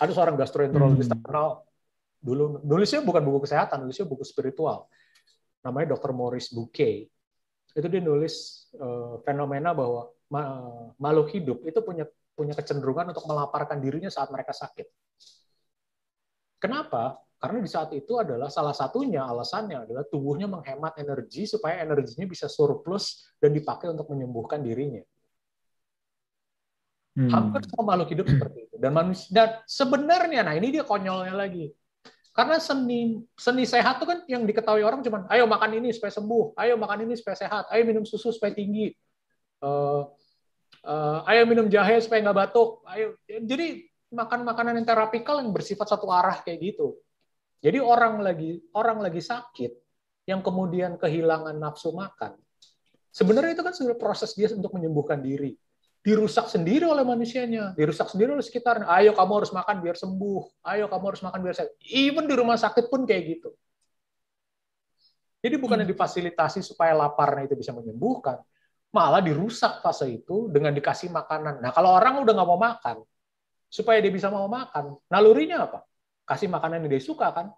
Ada seorang gastroenterologis hmm. terkenal dulu nulisnya bukan buku kesehatan, nulisnya buku spiritual. Namanya Dr. Maurice Bouquet. Itu dia nulis uh, fenomena bahwa ma makhluk hidup itu punya punya kecenderungan untuk melaparkan dirinya saat mereka sakit. Kenapa? Karena di saat itu adalah salah satunya alasannya adalah tubuhnya menghemat energi supaya energinya bisa surplus dan dipakai untuk menyembuhkan dirinya. Hmm. Hampir semua makhluk hidup seperti itu. Dan manusia dan sebenarnya nah ini dia konyolnya lagi. Karena seni seni sehat itu kan yang diketahui orang cuma ayo makan ini supaya sembuh, ayo makan ini supaya sehat, ayo minum susu supaya tinggi, uh, uh, ayo minum jahe supaya nggak batuk, ayo jadi makan makanan yang terapikal yang bersifat satu arah kayak gitu. Jadi orang lagi orang lagi sakit yang kemudian kehilangan nafsu makan, sebenarnya itu kan sebenarnya proses dia untuk menyembuhkan diri dirusak sendiri oleh manusianya, dirusak sendiri oleh sekitar. Ayo kamu harus makan biar sembuh. Ayo kamu harus makan biar sehat. Even di rumah sakit pun kayak gitu. Jadi bukannya hmm. difasilitasi supaya laparnya itu bisa menyembuhkan, malah dirusak fase itu dengan dikasih makanan. Nah kalau orang udah nggak mau makan, supaya dia bisa mau makan, nalurinya apa? Kasih makanan yang dia suka kan?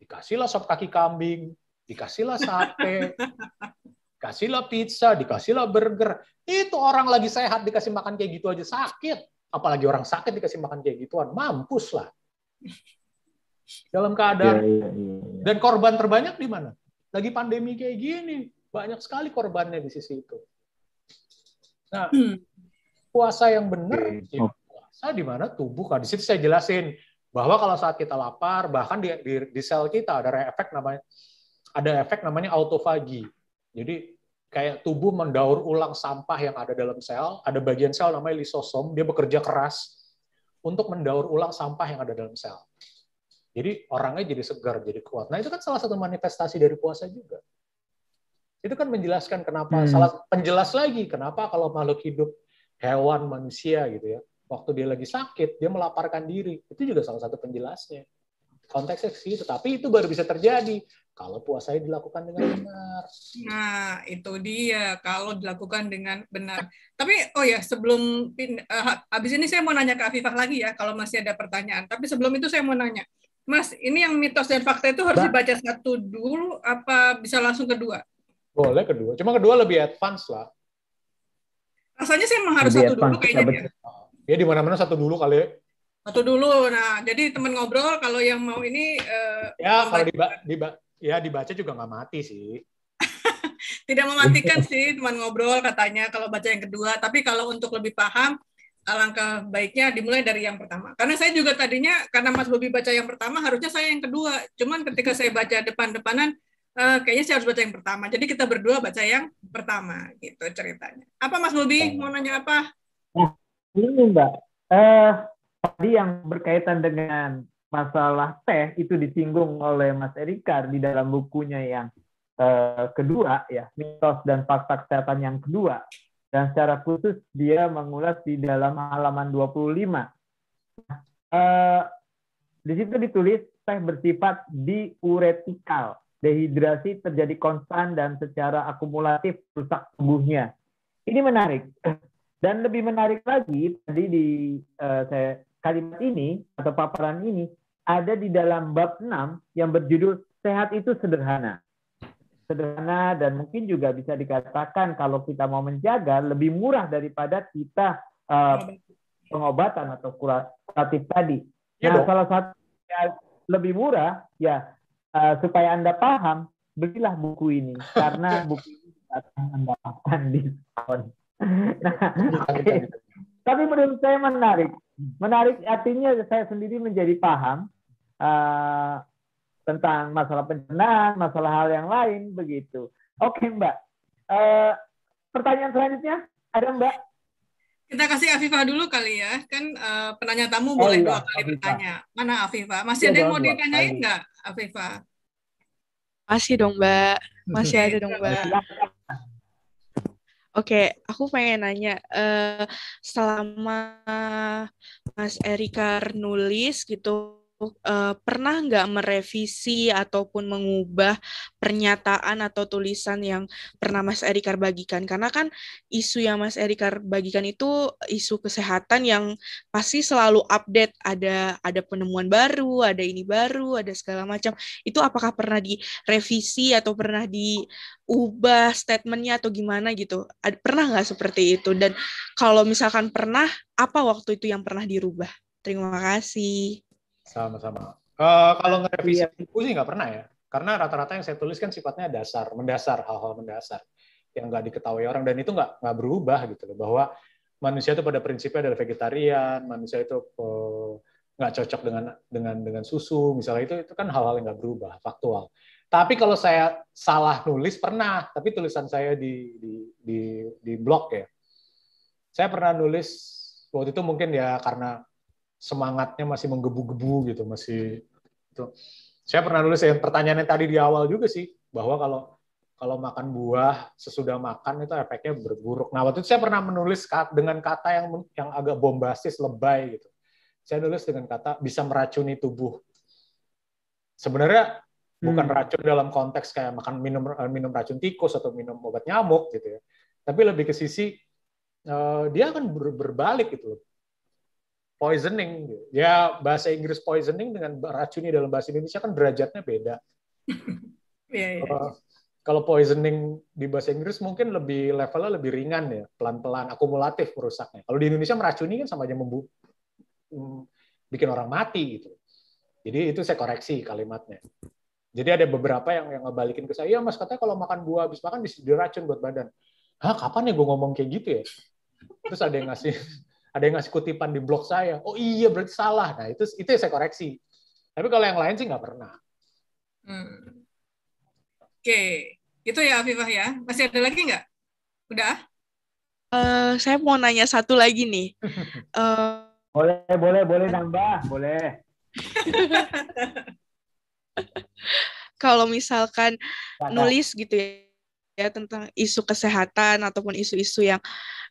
Dikasihlah sop kaki kambing, dikasihlah sate, kasihlah pizza, dikasihlah burger. Itu orang lagi sehat dikasih makan kayak gitu aja sakit. Apalagi orang sakit dikasih makan kayak gituan, mampus lah. Dalam keadaan ya, ya, ya, dan korban terbanyak di mana? Lagi pandemi kayak gini, banyak sekali korbannya di sisi itu. Nah, hmm. puasa yang benar, ya, puasa di mana tubuh kan. Di situ saya jelasin bahwa kalau saat kita lapar, bahkan di, di, di sel kita ada efek namanya ada efek namanya autofagi. Jadi kayak tubuh mendaur ulang sampah yang ada dalam sel, ada bagian sel namanya lisosom, dia bekerja keras untuk mendaur ulang sampah yang ada dalam sel. Jadi orangnya jadi segar, jadi kuat. Nah itu kan salah satu manifestasi dari puasa juga. Itu kan menjelaskan kenapa, hmm. salah penjelas lagi kenapa kalau makhluk hidup, hewan, manusia gitu ya, waktu dia lagi sakit, dia melaparkan diri. Itu juga salah satu penjelasnya konteksnya sih, tetapi itu baru bisa terjadi kalau puasanya dilakukan dengan benar. Nah, itu dia kalau dilakukan dengan benar. Tapi oh ya, sebelum uh, habis ini saya mau nanya ke Afifah lagi ya kalau masih ada pertanyaan. Tapi sebelum itu saya mau nanya. Mas, ini yang mitos dan fakta itu harus dibaca satu dulu apa bisa langsung kedua? Boleh kedua. Cuma kedua lebih advance lah. Rasanya saya memang harus lebih satu dulu kayaknya. Ya di mana-mana satu dulu kali satu dulu. Nah, jadi teman ngobrol kalau yang mau ini uh, ya kalau diba, diba, ya dibaca juga nggak mati sih. Tidak mematikan sih teman ngobrol katanya kalau baca yang kedua. Tapi kalau untuk lebih paham, alangkah baiknya dimulai dari yang pertama. Karena saya juga tadinya karena Mas Bobi baca yang pertama, harusnya saya yang kedua. Cuman ketika saya baca depan-depanan, uh, kayaknya saya harus baca yang pertama. Jadi kita berdua baca yang pertama, gitu ceritanya. Apa Mas Bobi mau nanya apa? Nah, ini Mbak. Uh, tadi yang berkaitan dengan masalah teh itu disinggung oleh Mas Erika di dalam bukunya yang uh, kedua ya mitos dan fakta kesehatan yang kedua dan secara khusus dia mengulas di dalam halaman 25. Nah, uh, di situ ditulis teh bersifat diuretikal, dehidrasi terjadi konstan dan secara akumulatif rusak tubuhnya. Ini menarik. Dan lebih menarik lagi tadi di uh, saya kalimat ini atau paparan ini ada di dalam bab 6 yang berjudul sehat itu sederhana. Sederhana dan mungkin juga bisa dikatakan kalau kita mau menjaga lebih murah daripada kita uh, pengobatan atau kuratif tadi. Ya, nah, salah satu yang lebih murah ya uh, supaya Anda paham, belilah buku ini karena buku ini akan mendapatkan diskon. Nah, okay. Tapi menurut saya menarik menarik artinya saya sendiri menjadi paham uh, tentang masalah pencernaan, masalah hal yang lain begitu. Oke Mbak, uh, pertanyaan selanjutnya ada Mbak? Kita kasih Afifah dulu kali ya, kan uh, penanya tamu oh, boleh iya, dua kali Afifah. bertanya. Mana Afifah? Masih ya, ada yang mau ditanyain nggak Afifah? Masih dong Mbak, masih ada dong Mbak. Oke, aku pengen nanya, uh, selama Mas Erika nulis gitu, uh, pernah nggak merevisi ataupun mengubah pernyataan atau tulisan yang pernah Mas Erikar bagikan? Karena kan isu yang Mas Erikar bagikan itu isu kesehatan yang pasti selalu update. Ada ada penemuan baru, ada ini baru, ada segala macam. Itu apakah pernah direvisi atau pernah diubah statementnya atau gimana gitu? Pernah nggak seperti itu? Dan kalau misalkan pernah, apa waktu itu yang pernah dirubah? Terima kasih. Sama-sama. Uh, kalau ngerevisi iya. buku sih nggak pernah ya. Karena rata-rata yang saya tulis kan sifatnya dasar, mendasar, hal-hal mendasar yang nggak diketahui orang dan itu nggak nggak berubah gitu loh. Bahwa manusia itu pada prinsipnya adalah vegetarian, manusia itu uh, nggak cocok dengan dengan dengan susu, misalnya itu itu kan hal-hal yang nggak berubah, faktual. Tapi kalau saya salah nulis pernah, tapi tulisan saya di di di, di blog ya, saya pernah nulis waktu itu mungkin ya karena semangatnya masih menggebu-gebu gitu, masih itu. Saya pernah nulis yang pertanyaannya tadi di awal juga sih bahwa kalau kalau makan buah sesudah makan itu efeknya berburuk. Nah, waktu itu saya pernah menulis dengan kata yang yang agak bombastis, lebay gitu. Saya nulis dengan kata bisa meracuni tubuh. Sebenarnya bukan hmm. racun dalam konteks kayak makan minum minum racun tikus atau minum obat nyamuk gitu ya. Tapi lebih ke sisi uh, dia akan ber, berbalik gitu loh poisoning. Ya bahasa Inggris poisoning dengan racuni dalam bahasa Indonesia kan derajatnya beda. yeah, yeah. Uh, kalau poisoning di bahasa Inggris mungkin lebih levelnya lebih ringan ya, pelan-pelan, akumulatif merusaknya. Kalau di Indonesia meracuni kan sama aja membu mm, bikin orang mati gitu. Jadi itu saya koreksi kalimatnya. Jadi ada beberapa yang yang ngebalikin ke saya, ya mas katanya kalau makan buah habis makan bisa diracun buat badan. Hah kapan ya gue ngomong kayak gitu ya? Terus ada yang ngasih ada yang ngasih kutipan di blog saya. Oh iya berarti salah. Nah itu itu yang saya koreksi. Tapi kalau yang lain sih nggak pernah. Hmm. Oke, itu ya Afifah ya. Masih ada lagi nggak? Udah? Uh, saya mau nanya satu lagi nih. Uh... Boleh, boleh, boleh nambah, boleh. kalau misalkan nulis gitu ya, ya tentang isu kesehatan ataupun isu-isu yang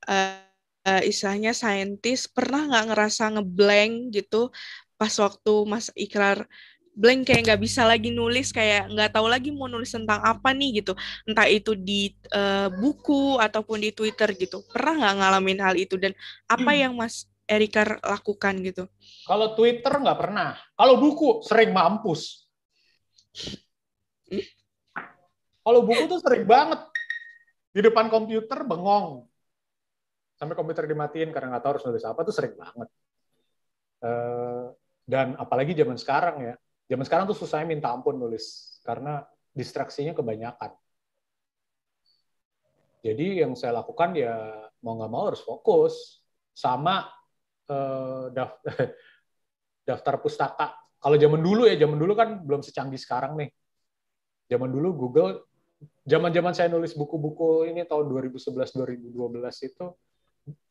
uh, uh, istilahnya saintis pernah nggak ngerasa ngeblank gitu? Pas waktu Mas Ikrar blank kayak nggak bisa lagi nulis kayak nggak tahu lagi mau nulis tentang apa nih gitu. Entah itu di uh, buku ataupun di Twitter gitu. Pernah nggak ngalamin hal itu? Dan apa yang Mas Erika lakukan gitu? Kalau Twitter nggak pernah. Kalau buku sering mampus. Hmm? kalau buku tuh sering banget. Di depan komputer bengong sampai komputer dimatiin karena nggak tahu harus nulis apa tuh sering banget. Uh, dan apalagi zaman sekarang ya, zaman sekarang tuh susahnya minta ampun nulis karena distraksinya kebanyakan. Jadi yang saya lakukan ya mau nggak mau harus fokus sama daftar, daftar pustaka. Kalau zaman dulu ya, zaman dulu kan belum secanggih sekarang nih. Zaman dulu Google, zaman-zaman saya nulis buku-buku ini tahun 2011-2012 itu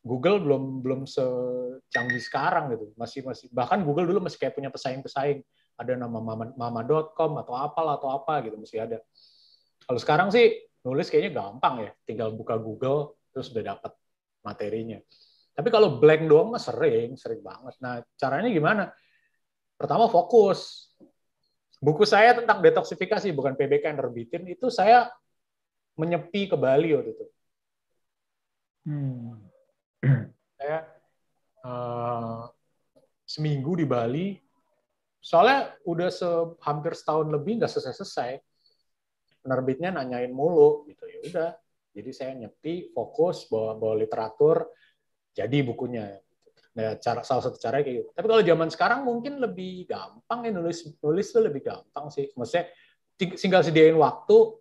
Google belum belum secanggih sekarang gitu. Masih masih bahkan Google dulu masih kayak punya pesaing-pesaing. Ada nama mama, mama.com atau apalah atau apa gitu masih ada. Kalau sekarang sih nulis kayaknya gampang ya, tinggal buka Google terus udah dapat materinya. Tapi kalau blank doang mah sering, sering banget. Nah, caranya gimana? Pertama fokus. Buku saya tentang detoksifikasi bukan PBK yang terbitin itu saya menyepi ke Bali waktu itu. Hmm saya uh, seminggu di Bali. Soalnya udah se hampir setahun lebih nggak selesai-selesai. Penerbitnya nanyain mulu gitu. Ya udah. Jadi saya nyepi fokus bawa bawa literatur. Jadi bukunya. Nah cara salah satu cara kayak gitu. Tapi kalau zaman sekarang mungkin lebih gampang ya nulis nulis tuh lebih gampang sih. Maksudnya tinggal sediain waktu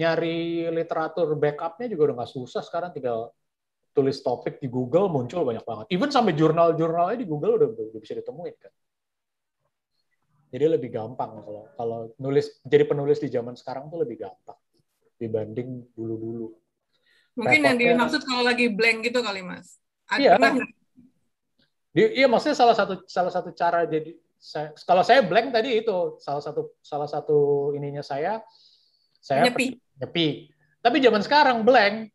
nyari literatur backupnya juga udah nggak susah sekarang. Tinggal tulis topik di Google muncul banyak banget. Even sampai jurnal-jurnalnya di Google udah, udah bisa ditemuin kan. Jadi lebih gampang kalau kalau nulis jadi penulis di zaman sekarang tuh lebih gampang dibanding dulu-dulu. Mungkin yang dimaksud kalau lagi blank gitu kali mas. Iya. Di, iya maksudnya salah satu salah satu cara jadi saya, kalau saya blank tadi itu salah satu salah satu ininya saya saya nyepi. nyepi. Tapi zaman sekarang blank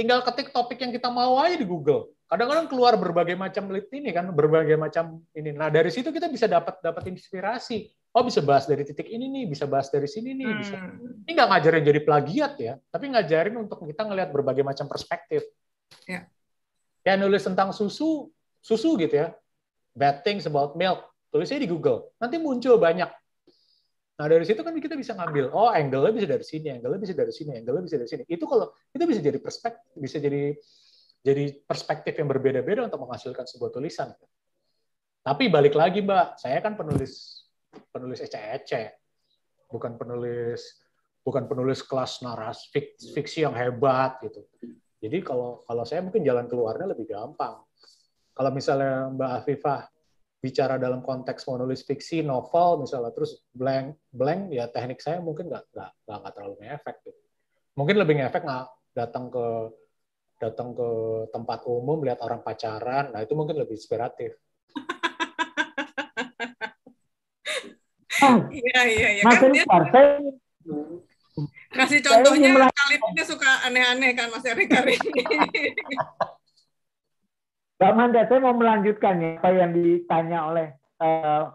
tinggal ketik topik yang kita mau aja di Google. kadang-kadang keluar berbagai macam lit ini kan, berbagai macam ini. Nah dari situ kita bisa dapat dapat inspirasi. Oh bisa bahas dari titik ini nih, bisa bahas dari sini nih, bisa. Hmm. Ini nggak ngajarin jadi plagiat ya, tapi ngajarin untuk kita ngelihat berbagai macam perspektif. Ya. Kayak nulis tentang susu, susu gitu ya. Bad things about milk. Tulisnya di Google. Nanti muncul banyak. Nah dari situ kan kita bisa ngambil, oh angle-nya bisa dari sini, angle-nya bisa dari sini, angle-nya bisa dari sini. Itu kalau itu bisa jadi perspektif, bisa jadi jadi perspektif yang berbeda-beda untuk menghasilkan sebuah tulisan. Tapi balik lagi, Mbak, saya kan penulis penulis ece-ece, bukan penulis bukan penulis kelas naras fiksi, fiksi yang hebat gitu. Jadi kalau kalau saya mungkin jalan keluarnya lebih gampang. Kalau misalnya Mbak Afifah bicara dalam konteks menulis fiksi novel misalnya terus blank blank ya teknik saya mungkin nggak nggak nggak terlalu ngefek gitu. Mungkin lebih ngefek nggak datang ke datang ke tempat umum lihat orang pacaran, nah itu mungkin lebih inspiratif. Iya iya iya Mas kan dia saya kasih contohnya melanjutkan. kalimatnya suka aneh-aneh kan Mas Erika ini. Mbak Manda, saya mau melanjutkan ya apa yang ditanya oleh eh,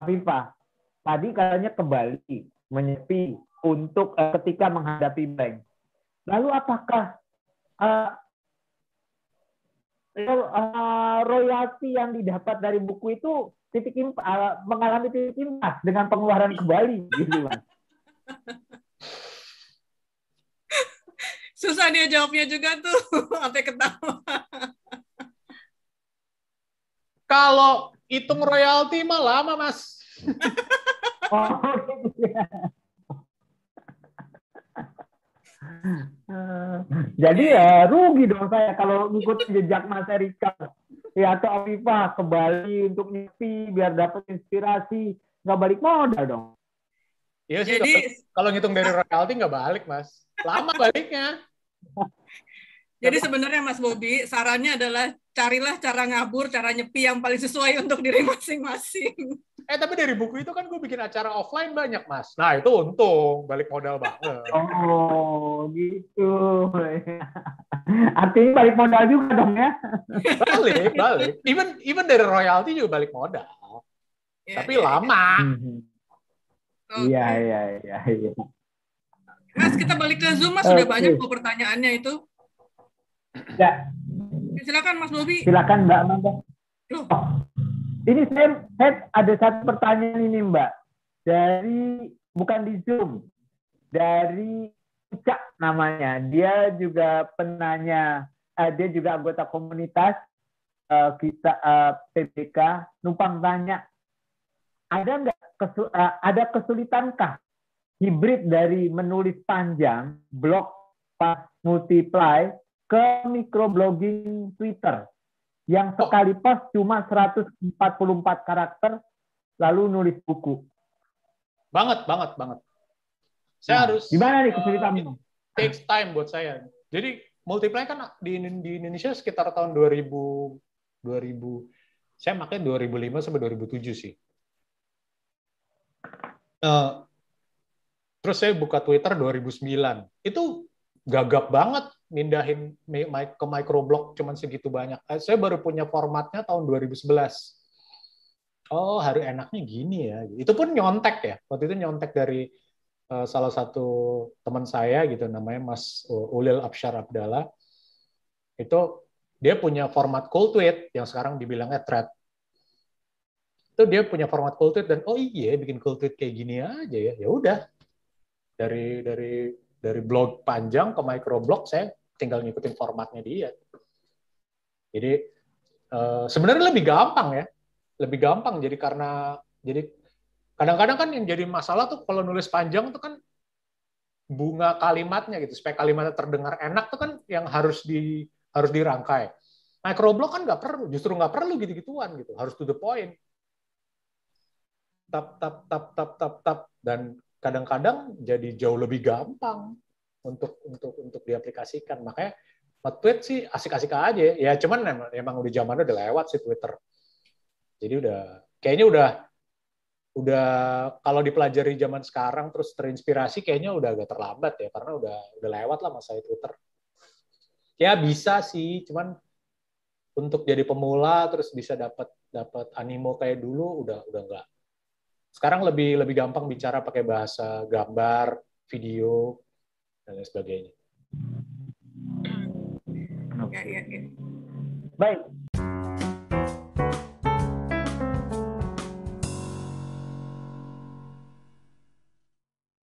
Afifah. Tadi katanya kembali menyepi untuk eh, ketika menghadapi bank. Lalu apakah ro- eh, royalti yang didapat dari buku itu titik imp- eh, mengalami titik impas dengan pengeluaran kembali gitu Mas? Susah dia jawabnya juga tuh sampai ketawa. Kalau hitung royalti mah lama, Mas. Jadi ya rugi dong saya kalau ngikutin jejak Mas Erika ya atau Afifah ke Bali untuk nyepi biar dapat inspirasi nggak balik modal dong. Iya sih, Jadi kalau- kalau ngitung dari royalti nggak balik, Mas. Lama baliknya. jadi sebenarnya Mas Bobi sarannya adalah carilah cara ngabur, cara nyepi yang paling sesuai untuk diri masing-masing. Eh, tapi dari buku itu kan gue bikin acara offline banyak, Mas. Nah, itu untung. Balik modal banget. Oh gitu. Artinya balik modal juga dong ya. Balik, balik. Even even dari royalti juga balik modal. Ya, Tapi ya, lama. Iya iya iya iya. Mas kita balik ke Zoom Mas sudah Oke. banyak kok pertanyaannya itu. Ya, Silakan Mas Bobi. silakan Mbak Amanda. Loh. Oh, ini saya, saya ada satu pertanyaan ini Mbak dari bukan di Zoom dari Ucak namanya. Dia juga penanya, eh, dia juga anggota komunitas eh, kita eh, PBK. Numpang tanya, ada nggak kesu- eh, ada kesulitankah hibrid dari menulis panjang blog pas multiply ke microblogging Twitter yang sekali post cuma 144 karakter lalu nulis buku. Banget, banget, banget. Saya Nah, harus Gimana nih eh, kesulitannya? itu takes time buat saya. Jadi multiply kan di, di Indonesia sekitar tahun 2000 2000 saya makanya 2005 sampai 2007 sih. Eh, terus saya buka Twitter 2009. Itu gagap banget mindahin mi- mi- ke microblog cuman segitu banyak. Eh, Saya baru punya formatnya tahun 2011. Oh, hari enaknya gini ya. Itu pun nyontek ya. Waktu itu nyontek dari eh, salah satu teman saya gitu namanya Mas Ulil Absyar Abdallah. Itu dia punya format cool tweet yang sekarang dibilangnya thread. Itu dia punya format cool tweet dan oh iya bikin cool tweet kayak gini aja ya. Ya udah. Dari dari dari blog panjang ke microblog saya tinggal ngikutin formatnya dia. Jadi eh, sebenarnya lebih gampang ya. Lebih gampang jadi karena jadi kadang-kadang kan yang jadi masalah tuh kalau nulis panjang tuh kan bunga kalimatnya gitu supaya kalimatnya terdengar enak tuh kan yang harus di harus dirangkai. Microblog kan nggak perlu, justru nggak perlu gitu-gituan gitu, harus to the point. Tap tap tap tap tap tap dan kadang-kadang jadi jauh lebih gampang untuk untuk untuk diaplikasikan. Makanya nge-tweet sih asik-asik aja. Ya cuman emang, emang udah zamannya udah lewat sih Twitter. Jadi udah kayaknya udah udah kalau dipelajari zaman sekarang terus terinspirasi kayaknya udah agak terlambat ya karena udah udah lewat lah masa Twitter. Ya bisa sih, cuman untuk jadi pemula terus bisa dapat dapat animo kayak dulu udah udah enggak. Sekarang lebih lebih gampang bicara pakai bahasa gambar, video dan lain sebagainya. Ya, ya, ya. Baik,